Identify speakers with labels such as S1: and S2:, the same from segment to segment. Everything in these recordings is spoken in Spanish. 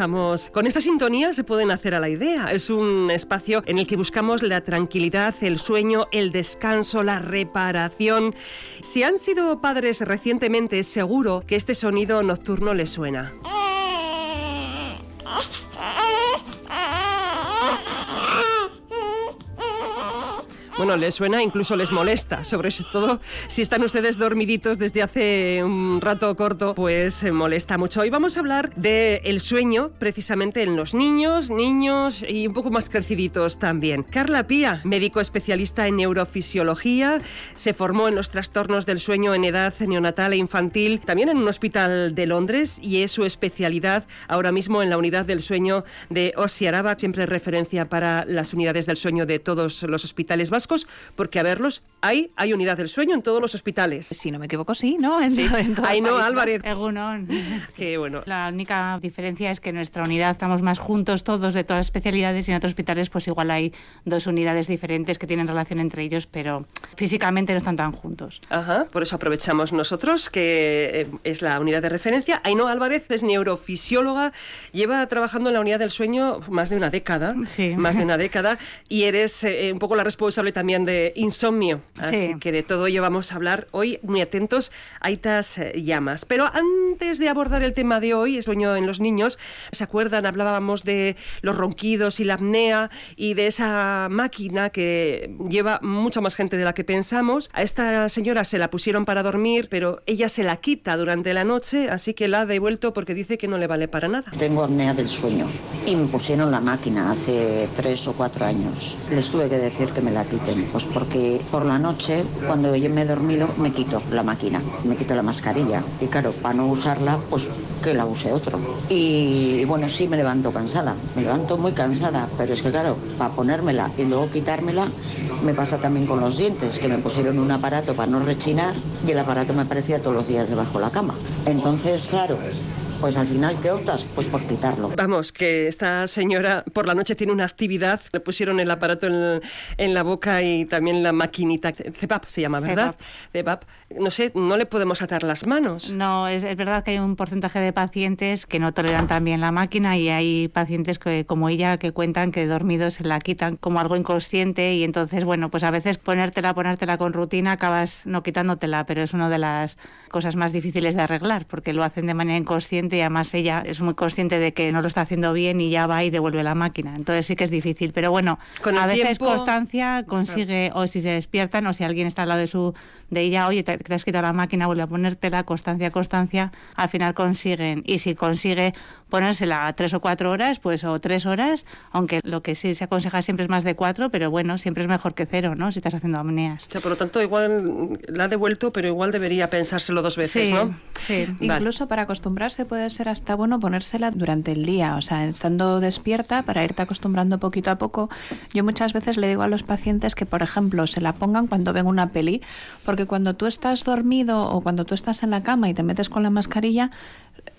S1: Con esta sintonía se pueden hacer a la idea. Es un espacio en el que buscamos la tranquilidad, el sueño, el descanso, la reparación. Si han sido padres recientemente, seguro que este sonido nocturno les suena. Bueno, les suena, incluso les molesta, sobre todo si están ustedes dormiditos desde hace un rato corto, pues molesta mucho. Hoy vamos a hablar del el sueño precisamente en los niños, niños y un poco más creciditos también. Carla Pía, médico especialista en neurofisiología, se formó en los trastornos del sueño en edad neonatal e infantil, también en un hospital de Londres y es su especialidad ahora mismo en la unidad del sueño de Osiaraba, siempre referencia para las unidades del sueño de todos los hospitales vascos porque a verlos hay, hay unidad del sueño en todos los hospitales.
S2: Si no me equivoco, sí, ¿no? En,
S1: sí. Ahí no, Álvarez.
S2: Egunon.
S1: Qué bueno.
S2: La única diferencia es que en nuestra unidad estamos más juntos todos de todas las especialidades y en otros hospitales pues igual hay dos unidades diferentes que tienen relación entre ellos, pero físicamente no están tan juntos.
S1: Ajá, por eso aprovechamos nosotros, que eh, es la unidad de referencia. Ainhoa Álvarez es neurofisióloga, lleva trabajando en la unidad del sueño más de una década,
S2: sí.
S1: más de una década, y eres eh, un poco la responsable también de insomnio. Así que de todo ello vamos a hablar hoy, muy atentos a estas eh, llamas. Pero antes de abordar el tema de hoy, el sueño en los niños, ¿se acuerdan? Hablábamos de los ronquidos y la apnea y de esa máquina que lleva mucha más gente de la que pensamos. A esta señora se la pusieron para dormir, pero ella se la quita durante la noche, así que la ha devuelto porque dice que no le vale para nada.
S3: Tengo apnea del sueño y me pusieron la máquina hace tres o cuatro años. Les tuve que decir que me la quiten pues porque por la noche, cuando yo me he dormido, me quito la máquina, me quito la mascarilla. Y claro, para no usarla, pues que la use otro. Y bueno, sí me levanto cansada, me levanto muy cansada, pero es que claro, para ponérmela y luego quitármela, me pasa también con los dientes, que me pusieron un aparato para no rechinar y el aparato me aparecía todos los días debajo de la cama. Entonces, claro, pues al final, ¿qué optas? Pues por quitarlo.
S1: Vamos, que esta señora por la noche tiene una actividad, le pusieron el aparato en, la boca y también la maquinita, CEPAP se llama, ¿verdad? CEPAP. No sé, no le podemos atar las manos.
S2: No, es, verdad que hay un porcentaje de pacientes que no toleran también la máquina y hay pacientes que, como ella que cuentan que dormidos se la quitan como algo inconsciente y entonces, bueno, pues a veces ponértela, ponértela con rutina acabas no quitándotela, pero es una de las cosas más difíciles de arreglar porque lo hacen de manera inconsciente y además ella es muy consciente de que no lo está haciendo bien y ya va y devuelve la máquina. Entonces sí que es difícil, pero bueno, a veces constancia consigue, o si se despiertan o si alguien está al lado de su de ella, oye, te, te has quitado la máquina, vuelve a ponértela, constancia, constancia, al final consiguen. Y si consigue ponérsela tres o cuatro horas, pues o tres horas, aunque lo que sí se aconseja siempre es más de cuatro, pero bueno, siempre es mejor que cero, ¿no? Si estás haciendo apneas.
S1: O sea, por lo tanto, igual la ha devuelto, pero igual debería pensárselo dos veces, ¿no?
S2: Sí.
S4: Incluso para acostumbrarse puede ser hasta bueno ponérsela durante el día, o sea, estando despierta para irte acostumbrando poquito a poco. Yo muchas veces le digo a los pacientes que, por ejemplo, se la pongan cuando ven una peli, porque cuando tú estás dormido o cuando tú estás en la cama y te metes con la mascarilla,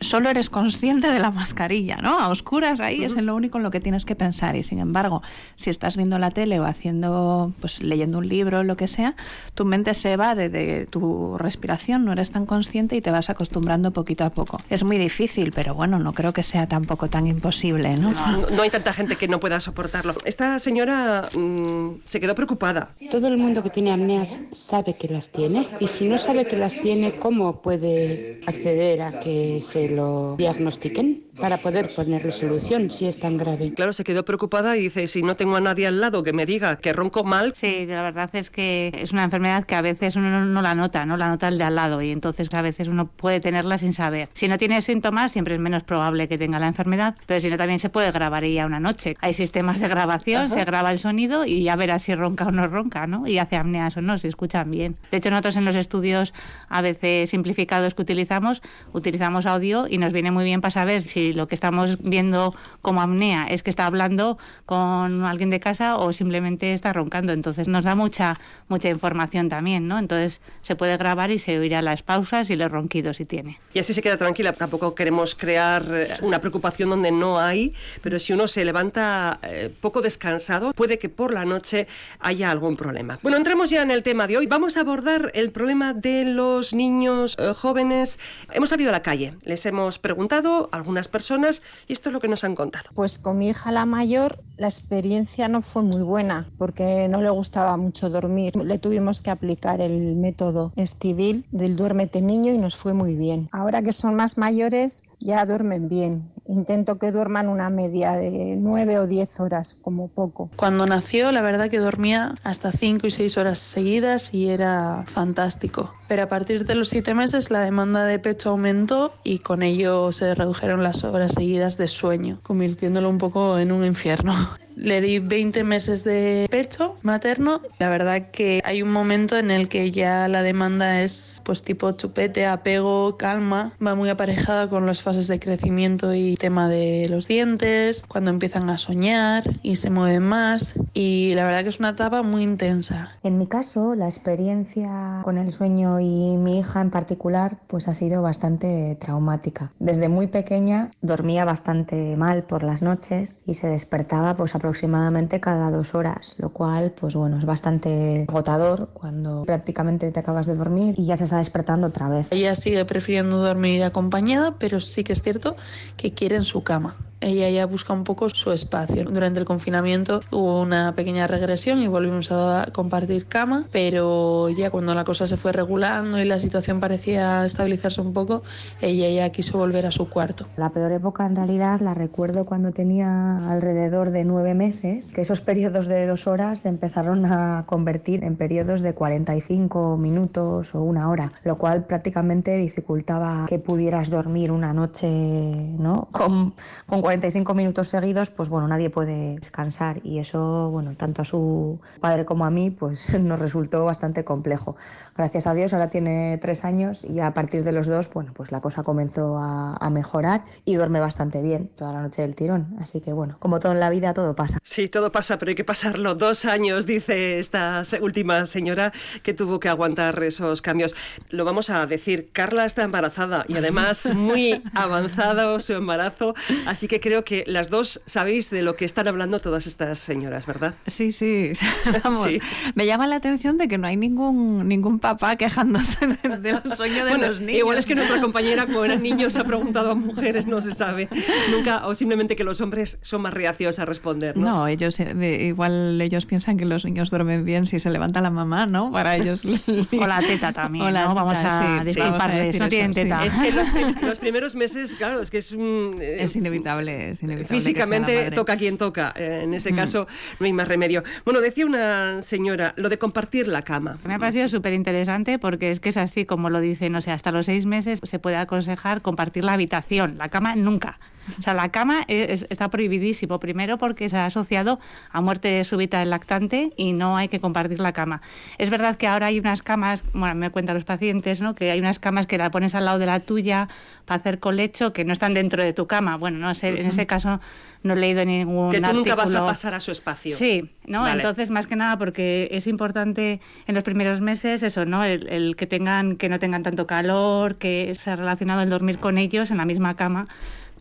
S4: solo eres consciente de la mascarilla, ¿no? A oscuras ahí es en lo único en lo que tienes que pensar y sin embargo, si estás viendo la tele o haciendo, pues leyendo un libro o lo que sea, tu mente se va de, tu respiración, no eres tan consciente y te vas acostumbrando poquito a poco. Es muy difícil, pero bueno, no creo que sea tampoco tan imposible, ¿no?
S1: No, hay tanta gente que no pueda soportarlo. Esta señora mm, se quedó preocupada.
S5: Todo el mundo que tiene apneas sabe que las tiene y si no sabe que las tiene, ¿cómo puede acceder a que se lo diagnostiquen para poder ponerle solución si es tan grave.
S1: Claro, se quedó preocupada y dice, si no tengo a nadie al lado que me diga que ronco mal.
S2: Sí, la verdad es que es una enfermedad que a veces uno no la nota, no la nota el de al lado y entonces a veces uno puede tenerla sin saber. Si no tiene síntomas, siempre es menos probable que tenga la enfermedad, pero si no también se puede grabar ella una noche. Hay sistemas de grabación, se graba el sonido y ya verás si ronca o no ronca, ¿no? Y hace apneas o no, si escuchan bien. De hecho, nosotros en los estudios a veces simplificados que utilizamos, utilizamos audio y nos viene muy bien para saber si lo que estamos viendo como apnea es que está hablando con alguien de casa o simplemente está roncando. Entonces nos da mucha, mucha información también, ¿no? Entonces se puede grabar y se oirá las pausas y los ronquidos si tiene.
S1: Y así se queda tranquila. Tampoco queremos crear eh, una preocupación donde no hay, pero si uno se levanta eh, poco descansado, puede que por la noche haya algún problema. Bueno, entremos ya en el tema de hoy. Vamos a abordar el problema de los niños eh, jóvenes. Hemos salido a la calle, les hemos preguntado a algunas personas y esto es lo que nos han contado.
S6: Pues con mi hija la mayor la experiencia no fue muy buena porque no le gustaba mucho dormir. Le tuvimos que aplicar el método Estivil del duérmete niño y nos fue muy bien. Ahora que son más mayores ya duermen bien. Intento que duerman una media de 9 o 10 horas como poco.
S7: Cuando nació la verdad que dormía hasta 5 y 6 horas seguidas y era fantástico. Pero a partir de los 7 meses la demanda de pecho aumentó y con ello se redujeron las horas seguidas de sueño, convirtiéndolo un poco en un infierno. Le di 20 meses de pecho materno. La verdad que hay un momento en el que ya la demanda es pues tipo chupete, apego, calma. Va muy aparejada con las fases de crecimiento y tema de los dientes, cuando empiezan a soñar y se mueven más. Y la verdad que es una etapa muy intensa.
S8: En mi caso, la experiencia con el sueño y mi hija en particular pues ha sido bastante traumática. Desde muy pequeña dormía bastante mal por las noches y se despertaba pues aproximadamente cada dos horas, lo cual, pues bueno, es bastante agotador cuando prácticamente te acabas de dormir y ya te está despertando otra vez.
S7: Ella sigue prefiriendo dormir acompañada, pero sí que es cierto que quiere en su cama ella ya busca un poco su espacio. Durante el confinamiento hubo una pequeña regresión y volvimos a compartir cama, pero ya cuando la cosa se fue regulando y la situación parecía estabilizarse un poco, ella ya quiso volver a su cuarto.
S8: La peor época en realidad la recuerdo cuando tenía alrededor de nueve meses, que esos periodos de dos horas se empezaron a convertir en periodos de 45 minutos o una hora, lo cual prácticamente dificultaba que pudieras dormir una noche ¿no? con, con 45 minutos seguidos, pues bueno, nadie puede descansar y eso, bueno, tanto a su padre como a mí, pues nos resultó bastante complejo. Gracias a Dios ahora tiene tres años y a partir de los dos, bueno, pues la cosa comenzó a, a mejorar y duerme bastante bien toda la noche del tirón. Así que bueno, como todo en la vida, todo pasa.
S1: Sí, todo pasa, pero hay que pasarlo. Dos años, dice esta última señora que tuvo que aguantar esos cambios. Lo vamos a decir, Carla está embarazada y además muy avanzado su embarazo, así que creo que las dos sabéis de lo que están hablando todas estas señoras, ¿verdad?
S4: Sí, sí. Vamos, sí. Me llama la atención de que no hay ningún, ningún papá quejándose del sueño de
S1: bueno,
S4: los niños.
S1: Igual es que nuestra compañera, como eran niños, ha preguntado a mujeres, no se sabe nunca, o simplemente que los hombres son más reacios a responder. No,
S4: no ellos eh, igual ellos piensan que los niños duermen bien si se levanta la mamá, ¿no? Para ellos.
S2: o la teta también.
S4: O la
S2: ¿no?
S4: teta,
S2: Vamos a
S4: sí,
S2: disculparles,
S4: sí,
S2: no tienen teta.
S1: Es que los, los, primeros meses, claro, es que es un.
S4: Eh, es inevitable, es inevitable.
S1: Físicamente toca quien toca. Eh, en ese caso mm. no hay más remedio. Bueno, decía una señora, lo de compartir la cama.
S2: Me ha parecido súper interesante porque es que es así como lo dicen, o sea, hasta los seis meses se puede aconsejar compartir la habitación, la cama nunca. O sea, la cama es, está prohibidísimo. Primero porque se ha asociado a muerte súbita del lactante y no hay que compartir la cama. Es verdad que ahora hay unas camas, bueno, me cuentan los pacientes, ¿no? Que hay unas camas que la pones al lado de la tuya para hacer colecho que no están dentro de tu cama. Bueno, no sé, en ese caso no he leído ningún
S1: Que tú
S2: artículo.
S1: nunca vas a pasar a su espacio.
S2: Sí, ¿no?
S1: Vale.
S2: Entonces, más que nada porque es importante en los primeros meses eso, ¿no? El, el que tengan, que no tengan tanto calor, que se ha relacionado el dormir con ellos en la misma cama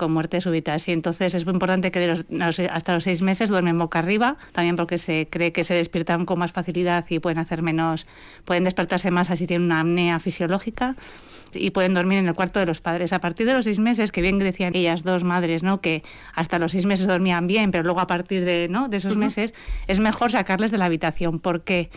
S2: con muertes súbitas. Y entonces es muy importante que de los, hasta los seis meses duermen boca arriba, también porque se cree que se despiertan con más facilidad y pueden hacer menos, pueden despertarse más así tienen una apnea fisiológica y pueden dormir en el cuarto de los padres. A partir de los seis meses, que bien decían ellas dos madres, ¿no? que hasta los seis meses dormían bien, pero luego a partir de, ¿no? de esos uh -huh. meses es mejor sacarles de la habitación. porque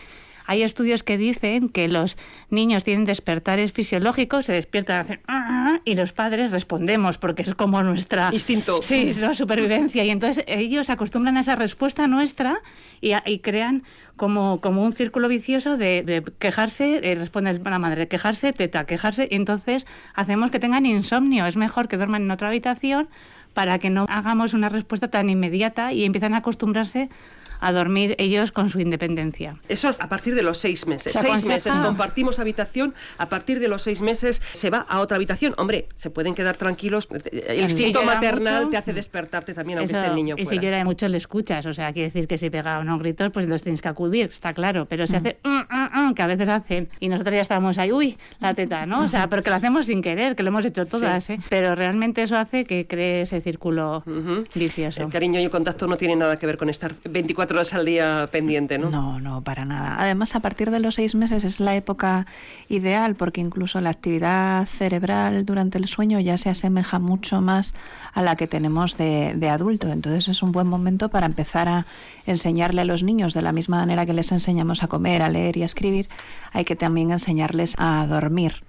S2: hay estudios que dicen que los niños tienen despertares fisiológicos, se despiertan, hacen ¡ah! y los padres respondemos porque es como nuestra
S1: instinto,
S2: sí, es la supervivencia y entonces ellos acostumbran a esa respuesta nuestra y, y crean como, como un círculo vicioso de, de quejarse, eh, responde la madre, quejarse, teta, quejarse y entonces hacemos que tengan insomnio. Es mejor que duerman en otra habitación para que no hagamos una respuesta tan inmediata y empiezan a acostumbrarse a dormir ellos con su independencia.
S1: Eso es a partir de los seis meses. seis meses compartimos habitación, a partir de los seis meses se va a otra habitación. Hombre, se pueden quedar tranquilos. El instinto maternal te hace despertarte también aunque esté el niño
S2: Y
S1: si
S2: llora mucho le escuchas, o sea, quiere decir que si pega o no gritos, pues los tienes que acudir, está claro. Pero se hace mm, mm, mm", que a veces hacen y nosotros ya estamos ahí, uy, la teta, ¿no? O sea, porque lo hacemos sin querer, que lo hemos hecho todas, ¿eh? Pero realmente eso hace que cree ese círculo vicioso.
S1: El cariño y el contacto no tienen nada que ver con estar 24 horas al día pendiente, ¿no?
S4: No, no, para nada. Además, a partir de los seis meses es la época ideal porque incluso la actividad cerebral durante el sueño ya se asemeja mucho más a la que tenemos de, de adulto. Entonces es un buen momento para empezar a enseñarle a los niños de la misma manera que les enseñamos a comer, a leer y a escribir, hay que también enseñarles a dormir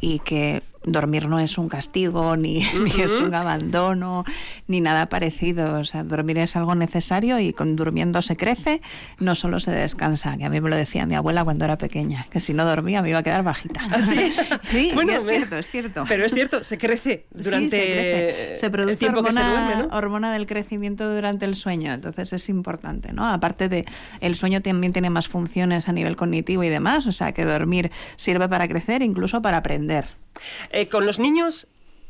S4: y que dormir no es un castigo, ni, es un abandono, ni nada parecido. O sea, dormir es algo necesario y con durmiendo se crece, no solo se descansa, que a mí me lo decía mi abuela cuando era pequeña, que si no dormía me iba a quedar bajita.
S1: ¿Ah,
S4: sí, bueno, es cierto, es cierto.
S1: Pero es cierto, se crece durante
S4: se, produce el tiempo hormona, que se duerme, ¿no? hormona del crecimiento durante el sueño, entonces es importante, ¿no? Aparte de el sueño también tiene más funciones a nivel cognitivo y demás, o sea, que dormir sirve para crecer, incluso para aprender.
S1: Eh, con los niños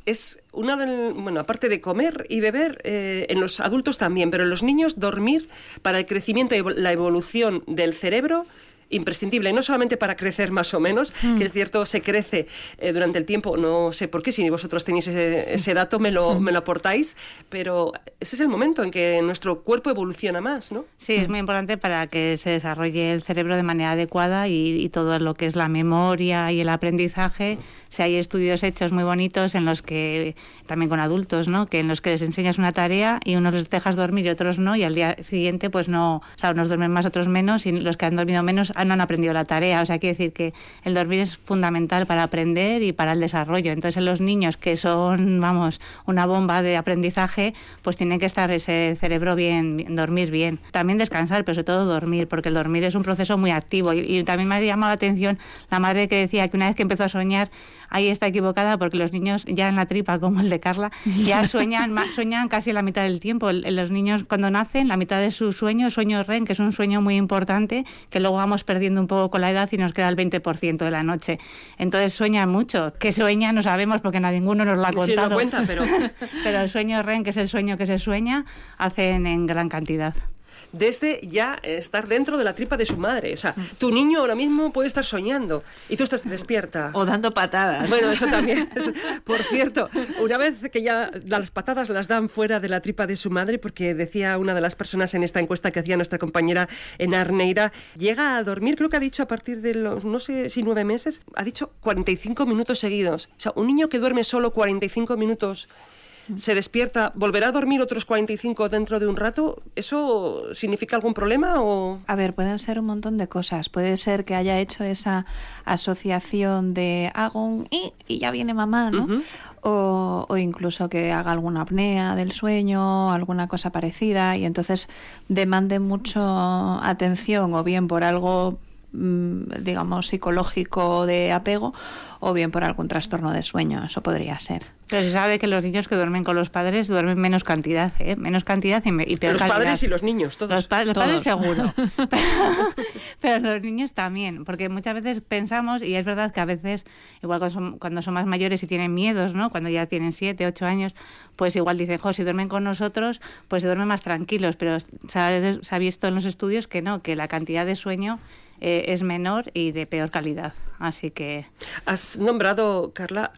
S1: es una de, bueno, aparte de comer y beber, eh, en los adultos también, pero en los niños dormir para el crecimiento y la evolución del cerebro imprescindible, no solamente para crecer más o menos, mm. que es cierto, se crece eh, durante el tiempo, no sé por qué, si vosotros tenéis ese, dato, me lo, mm. me lo aportáis, pero ese es el momento en que nuestro cuerpo evoluciona más, ¿no?
S2: Sí, es muy importante para que se desarrolle el cerebro de manera adecuada y, todo lo que es la memoria y el aprendizaje. Si hay estudios hechos muy bonitos en los que, también con adultos, ¿no? Que en los que les enseñas una tarea y unos les dejas dormir y otros no, y al día siguiente, pues no, o sea, unos duermen más, otros menos, y los que han dormido menos no han aprendido la tarea. O sea, quiere decir que el dormir es fundamental para aprender y para el desarrollo. Entonces, en los niños que son, vamos, una bomba de aprendizaje, pues tiene que estar ese cerebro bien, dormir bien. También descansar, pero sobre todo dormir, porque el dormir es un proceso muy activo. Y, y también me ha llamado la atención la madre que decía que una vez que empezó a soñar, ahí está equivocada porque los niños ya en la tripa, como el de Carla, ya sueñan, sueñan casi la mitad del tiempo. Los niños cuando nacen, la mitad de su sueño, sueño REM, que es un sueño muy importante, que luego vamos perdiendo un poco con la edad y nos queda el 20% de la noche. Entonces sueñan mucho. ¿Qué sueña? No sabemos porque ninguno nos lo ha contado.
S1: cuenta, pero...
S2: pero el sueño REM, que es el sueño que se sueña, hacen en gran cantidad
S1: desde ya estar dentro de la tripa de su madre. O sea, tu niño ahora mismo puede estar soñando y tú estás despierta.
S4: O dando patadas.
S1: Bueno, eso también. Por cierto, una vez que ya las patadas las dan fuera de la tripa de su madre, porque decía una de las personas en esta encuesta que hacía nuestra compañera en Arneira, llega a dormir, creo que ha dicho a partir de los, no sé si nueve meses, ha dicho 45 minutos seguidos. O sea, un niño que duerme solo 45 minutos se despierta, ¿volverá a dormir otros 45 dentro de un rato? ¿Eso significa algún problema o...?
S4: A ver, pueden ser un montón de cosas. Puede ser que haya hecho esa asociación de hago un y, y ya viene mamá, ¿no? o, o, incluso que haga alguna apnea del sueño, alguna cosa parecida y entonces demande mucho atención o bien por algo digamos, psicológico de apego o bien por algún trastorno de sueño. Eso podría ser.
S2: Pero se sabe que los niños que duermen con los padres duermen menos cantidad, ¿eh? menos cantidad y, y peor
S1: los padres y los niños, todos.
S2: Los, padres seguro. pero, los niños también, porque muchas veces pensamos, y es verdad que a veces, igual cuando son, cuando son más mayores y tienen miedos, ¿no? cuando ya tienen 7, 8 años, pues igual dicen, jo, si duermen con nosotros, pues se duermen más tranquilos, pero se ha visto en los estudios que no, que la cantidad de sueño eh, es menor y de peor calidad. Así que.
S1: Has nombrado, Carla,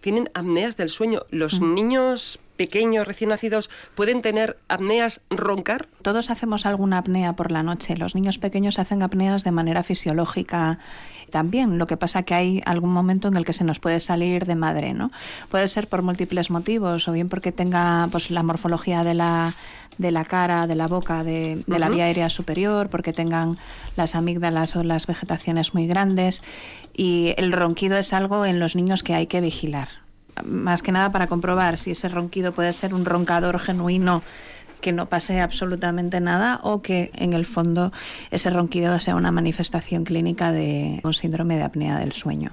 S1: tienen apneas del sueño. ¿Los niños pequeños, recién nacidos, pueden tener apneas, roncar?
S4: Todos hacemos alguna apnea por la noche. Los niños pequeños hacen apneas de manera fisiológica también. Lo que pasa que hay algún momento en el que se nos puede salir de madre, ¿no? Puede ser por múltiples motivos, o bien porque tenga pues la morfología de la de la cara, de la boca, de, la vía aérea superior, porque tengan las amígdalas o las vegetaciones muy grandes. Y el ronquido es algo en los niños que hay que vigilar. Más que nada para comprobar si ese ronquido puede ser un roncador genuino que no pase absolutamente nada o que en el fondo ese ronquido sea una manifestación clínica de un síndrome de apnea del sueño.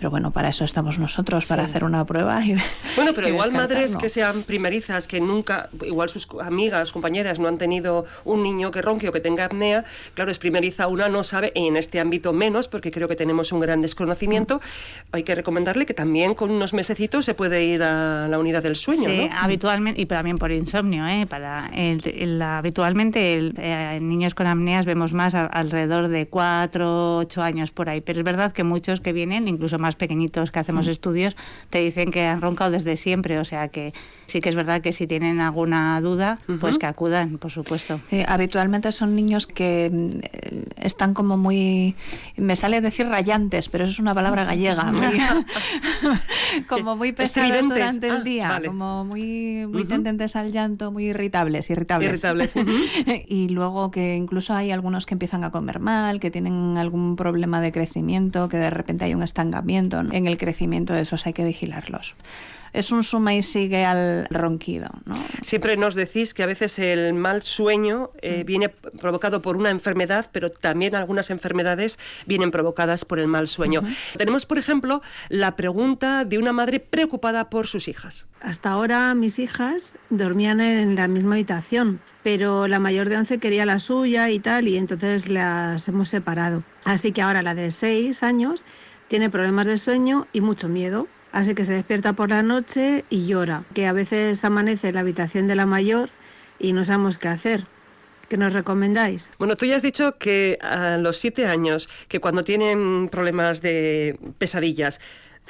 S4: Pero bueno, para eso estamos nosotros, para hacer una prueba. Y,
S1: bueno, pero
S4: y
S1: igual madres que sean primerizas, que nunca, igual sus amigas, compañeras no han tenido un niño que ronque o que tenga apnea, claro, es primeriza una, no sabe, y en este ámbito menos, porque creo que tenemos un gran desconocimiento, hay que recomendarle que también con unos mesecitos se puede ir a la unidad del sueño,
S2: Sí,
S1: ¿no?
S2: habitualmente, y también por insomnio, ¿eh? Para el- el- habitualmente el- eh, en niños con apneas vemos más a- alrededor de 4, 8 años por ahí, pero es verdad que muchos que vienen, incluso más pequeñitos que hacemos estudios, te dicen que han roncado desde siempre, o sea que sí que es verdad que si tienen alguna duda, pues que acudan, por supuesto.
S4: Sí, habitualmente son niños que eh, están como muy, me sale decir rayantes, pero eso es una palabra gallega, muy- como muy pesados durante el
S1: Ah,
S4: día,
S1: vale.
S4: como muy, muy tendentes al llanto, muy irritables, irritables.
S1: Irritables,
S4: y luego que incluso hay algunos que empiezan a comer mal, que tienen algún problema de crecimiento, que de repente hay un estancamiento en el crecimiento de esos, hay que vigilarlos. Es un suma y sigue al ronquido, ¿no?
S1: Siempre nos decís que a veces el mal sueño eh, viene provocado por una enfermedad, pero también algunas enfermedades vienen provocadas por el mal sueño. Tenemos, por ejemplo, la pregunta de una madre preocupada por sus hijas.
S9: Hasta ahora mis hijas dormían en la misma habitación, pero la mayor de 11 quería la suya y tal, y entonces las hemos separado. Así que ahora la de 6 años tiene problemas de sueño y mucho miedo. Así que se despierta por la noche y llora, que a veces amanece en la habitación de la mayor y no sabemos qué hacer. ¿Qué nos recomendáis?
S1: Bueno, tú ya has dicho que a los siete años, que cuando tienen problemas de pesadillas,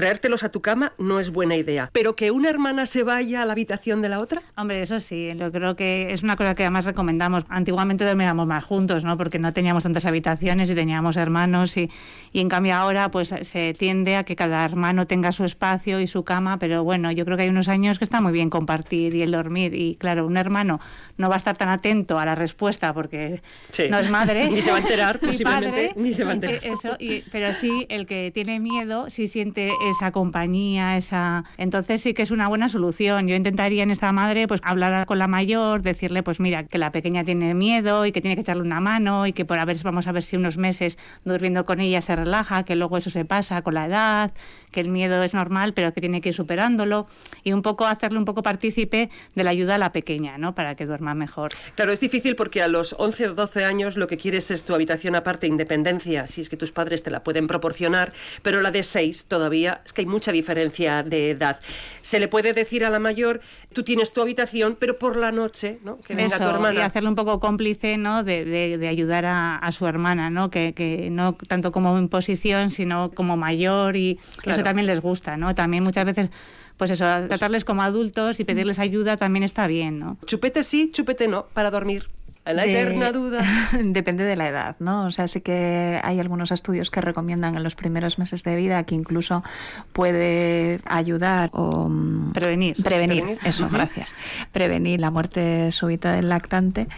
S1: traértelos a tu cama no es buena idea. Pero que una hermana se vaya a la habitación de la otra.
S2: Hombre, eso sí, yo creo que es una cosa que además recomendamos. Antiguamente dormíamos más juntos, ¿no? Porque no teníamos tantas habitaciones y teníamos hermanos y, y en cambio ahora pues se tiende a que cada hermano tenga su espacio y su cama, pero bueno, yo creo que hay unos años que está muy bien compartir y el dormir y claro, un hermano no va a estar tan atento a la respuesta porque
S1: Sí.
S2: no es madre.
S1: Ni se va a enterar,
S2: ni
S1: posiblemente,
S2: padre,
S1: ni se va a enterar.
S2: eh, Eso, y- pero sí, el que tiene miedo, sí siente esa compañía, esa... Entonces sí que es una buena solución. Yo intentaría en esta madre pues hablar con la mayor, decirle pues mira, que la pequeña tiene miedo y que tiene que echarle una mano y que por a ver, vamos a ver si unos meses durmiendo con ella se relaja, que luego eso se pasa con la edad, que el miedo es normal, pero que tiene que ir superándolo y un poco hacerle un poco partícipe de la ayuda a la pequeña, ¿no? Para que duerma mejor.
S1: Claro, es difícil porque a los 11 o 12 años lo que quieres es tu habitación aparte, independencia, si es que tus padres te la pueden proporcionar, pero la de 6 todavía es que hay mucha diferencia de edad. Se le puede decir a la mayor, tú tienes tu habitación, pero por la noche, ¿no? Que venga
S2: Eso,
S1: tu hermana.
S2: y hacerle un poco cómplice ¿no? de, de- de ayudar a, a su hermana, ¿no? Que, que no tanto como imposición, sino como mayor y
S1: Claro.
S2: eso también les gusta, ¿no? También muchas veces, pues eso, tratarles como adultos y pedirles ayuda también está bien, ¿no?
S1: Chupete sí, chupete no, para dormir. A la
S4: De-
S1: eterna duda.
S4: Depende de la edad, ¿no? O sea, sí que hay algunos estudios que recomiendan en los primeros meses de vida que incluso puede ayudar o mm,
S2: Prevenir.
S4: prevenir,
S1: Prevenir.
S4: eso, gracias, prevenir la muerte súbita del lactante.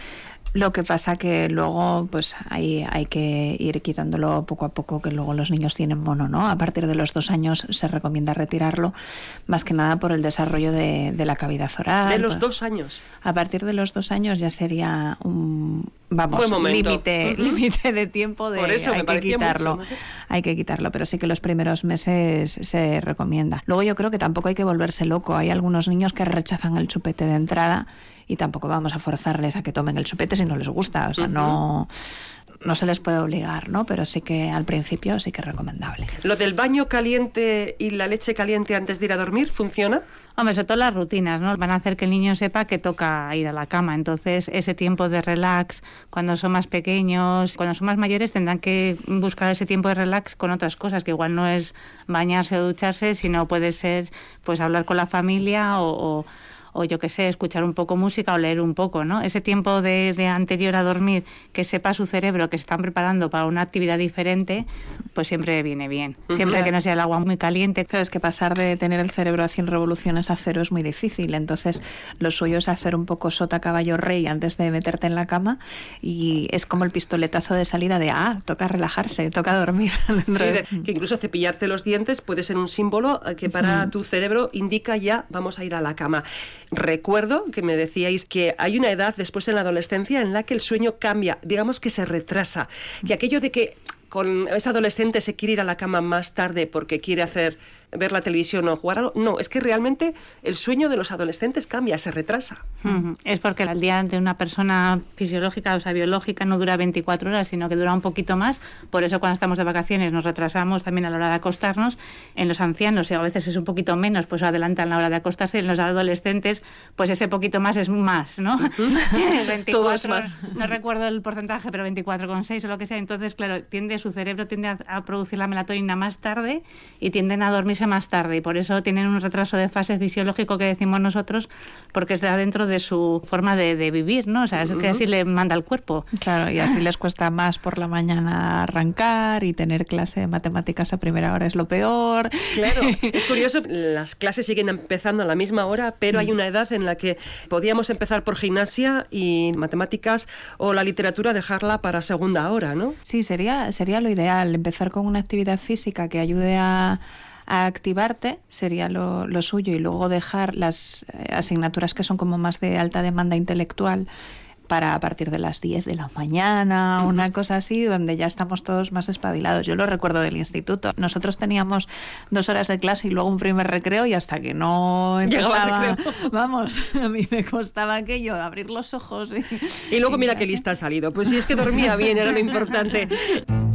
S4: Lo que pasa que luego, pues ahí hay que ir quitándolo poco a poco, que luego los niños tienen mono, ¿no? A partir de los dos años se recomienda retirarlo, más que nada por el desarrollo de, de la cavidad oral.
S1: De los
S4: pues,
S1: dos años.
S4: a partir de los dos años ya sería un vamos límite límite de tiempo de
S1: Por eso
S4: hay que quitarlo
S1: mucho,
S4: hay que quitarlo pero sí que los primeros meses se recomienda luego yo creo que tampoco hay que volverse loco hay algunos niños que rechazan el chupete de entrada y tampoco vamos a forzarles a que tomen el chupete si no les gusta o sea no no se les puede obligar, ¿no? Pero sí que al principio sí que es recomendable.
S1: ¿Lo del baño caliente y la leche caliente antes de ir a dormir funciona?
S2: Hombre, sobre todo las rutinas, ¿no? Van a hacer que el niño sepa que toca ir a la cama. Entonces, ese tiempo de relax, cuando son más pequeños, cuando son más mayores, tendrán que buscar ese tiempo de relax con otras cosas, que igual no es bañarse o ducharse, sino puede ser, pues, hablar con la familia o, o- o yo qué sé, escuchar un poco música o leer un poco, ¿no? Ese tiempo de, de anterior a dormir, que sepa su cerebro que se están preparando para una actividad diferente, pues siempre viene bien. Siempre que no sea el agua muy caliente.
S4: Pero es que pasar de tener el cerebro a 100 revoluciones a cero es muy difícil. Entonces, lo suyo es hacer un poco sota caballo rey antes de meterte en la cama. Y es como el pistoletazo de salida de, ah, toca relajarse, toca dormir.
S1: Sí, que incluso cepillarte los dientes puede ser un símbolo eh, que para tu cerebro indica ya vamos a ir a la cama. Recuerdo que me decíais que hay una edad después en la adolescencia en la que el sueño cambia, digamos que se retrasa, que aquello de que con ese adolescente se quiere ir a la cama más tarde porque quiere hacer ver la televisión o jugar algo. No, es que realmente el sueño de los adolescentes cambia, se retrasa.
S2: Es porque el día de una persona fisiológica, o sea, biológica, no dura 24 horas, sino que dura un poquito más. Por eso cuando estamos de vacaciones nos retrasamos también a la hora de acostarnos. En los ancianos, y a veces es un poquito menos, pues adelantan la hora de acostarse. En los adolescentes, pues ese poquito más es más, ¿no? 24,
S1: Todo es más.
S2: No recuerdo el porcentaje, pero 24,6 o lo que sea. Entonces, claro, tiende su cerebro tiende a, a producir la melatonina más tarde y tienden a dormirse más tarde y por eso tienen un retraso de fase fisiológico que decimos nosotros porque está dentro de su forma de, de vivir, ¿no? O sea, es que así le manda el cuerpo.
S4: Claro, y así les cuesta más por la mañana arrancar y tener clase de matemáticas a primera hora es lo peor.
S1: Claro, es curioso, las clases siguen empezando a la misma hora, pero hay una edad en la que podíamos empezar por gimnasia y matemáticas o la literatura dejarla para segunda hora, ¿no?
S4: Sí, sería, sería lo ideal, empezar con una actividad física que ayude a, a activarte, sería lo, lo, suyo, y luego dejar las eh, asignaturas que son como más de alta demanda intelectual para a partir de las 10 de la mañana, una cosa así, donde ya estamos todos más espabilados. Yo lo recuerdo del instituto. Nosotros teníamos dos horas de clase y luego un primer recreo y hasta que no empezaba, vamos, a mí me costaba aquello, abrir los ojos.
S1: Y, y luego y mira qué lista ha salido. Pues si es que dormía bien, era lo importante.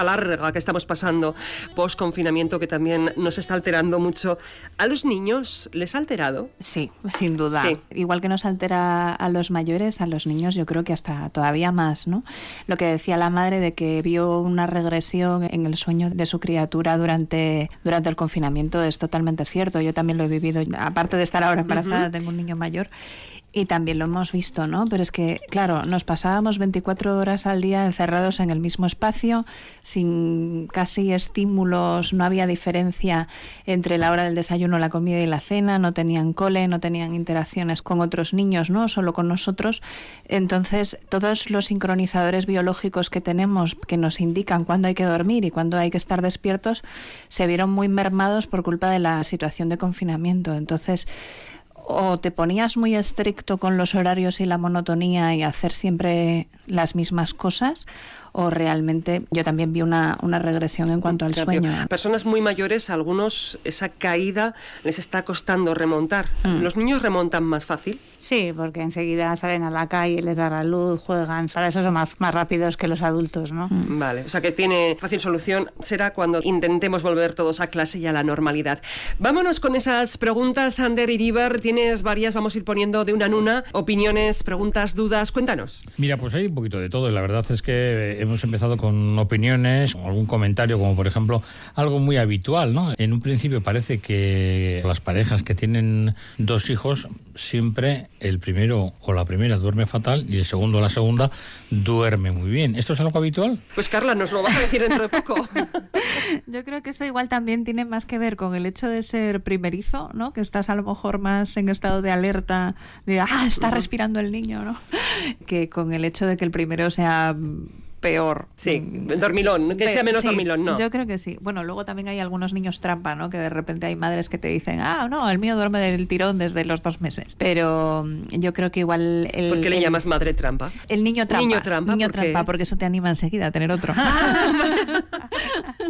S1: etapa larga que estamos pasando post confinamiento que también nos está alterando mucho. ¿A los niños les ha alterado?
S4: Sí, sin duda. Sí. Igual que nos altera a los mayores, a los niños yo creo que hasta todavía más, ¿no? Lo que decía la madre de que vio una regresión en el sueño de su criatura durante, durante el confinamiento es totalmente cierto. Yo también lo he vivido, aparte de estar ahora embarazada, uh -huh. tengo un niño mayor y también lo hemos visto, ¿no? Pero es que, claro, nos pasábamos 24 horas al día encerrados en el mismo espacio, sin casi estímulos, no había diferencia entre la hora del desayuno, la comida y la cena, no tenían cole, no tenían interacciones con otros niños, ¿no? Solo con nosotros. Entonces, todos los sincronizadores biológicos que tenemos que nos indican cuándo hay que dormir y cuándo hay que estar despiertos, se vieron muy mermados por culpa de la situación de confinamiento. Entonces, o te ponías muy estricto con los horarios y la monotonía y hacer siempre las mismas cosas, o realmente yo también vi una, una regresión en cuanto al sueño.
S1: Personas muy mayores, algunos esa caída les está costando remontar. Mm. ¿Los niños remontan más fácil?
S2: Sí, porque enseguida salen a la calle, les da la luz, juegan. Para eso son más, más rápidos que los adultos, ¿no?
S1: Mm. Vale, o sea que tiene fácil solución. Será cuando intentemos volver todos a clase y a la normalidad. Vámonos con esas preguntas, Ander Iribar. Tienes varias, vamos a ir poniendo de una en una. Opiniones, preguntas, dudas. Cuéntanos.
S10: Mira, pues hay un poquito de todo. Y la verdad es que hemos empezado con opiniones, algún comentario, como por ejemplo algo muy habitual, ¿no? En un principio parece que las parejas que tienen dos hijos siempre el primero o la primera duerme fatal y el segundo o la segunda duerme muy bien. ¿Esto es algo habitual?
S1: Pues Carla, nos lo vas a decir dentro de poco.
S4: Yo creo que eso igual también tiene más que ver con el hecho de ser primerizo, ¿no? Que estás a lo mejor más en estado de alerta, de, ah, está respirando el niño, ¿no? Que con el hecho de que el primero sea peor.
S1: Sí, dormilón, que sea menos
S4: sí,
S1: dormilón, ¿no?
S4: Yo creo que sí. Bueno, luego también hay algunos niños trampa, ¿no? Que de repente hay madres que te dicen, ah, no, el mío duerme del tirón desde los dos meses. Pero mm, yo creo que igual... El,
S1: ¿Por qué le
S4: el,
S1: llamas madre trampa?
S4: El niño trampa.
S1: Niño trampa,
S4: Niño trampa, porque eso te anima enseguida a tener otro.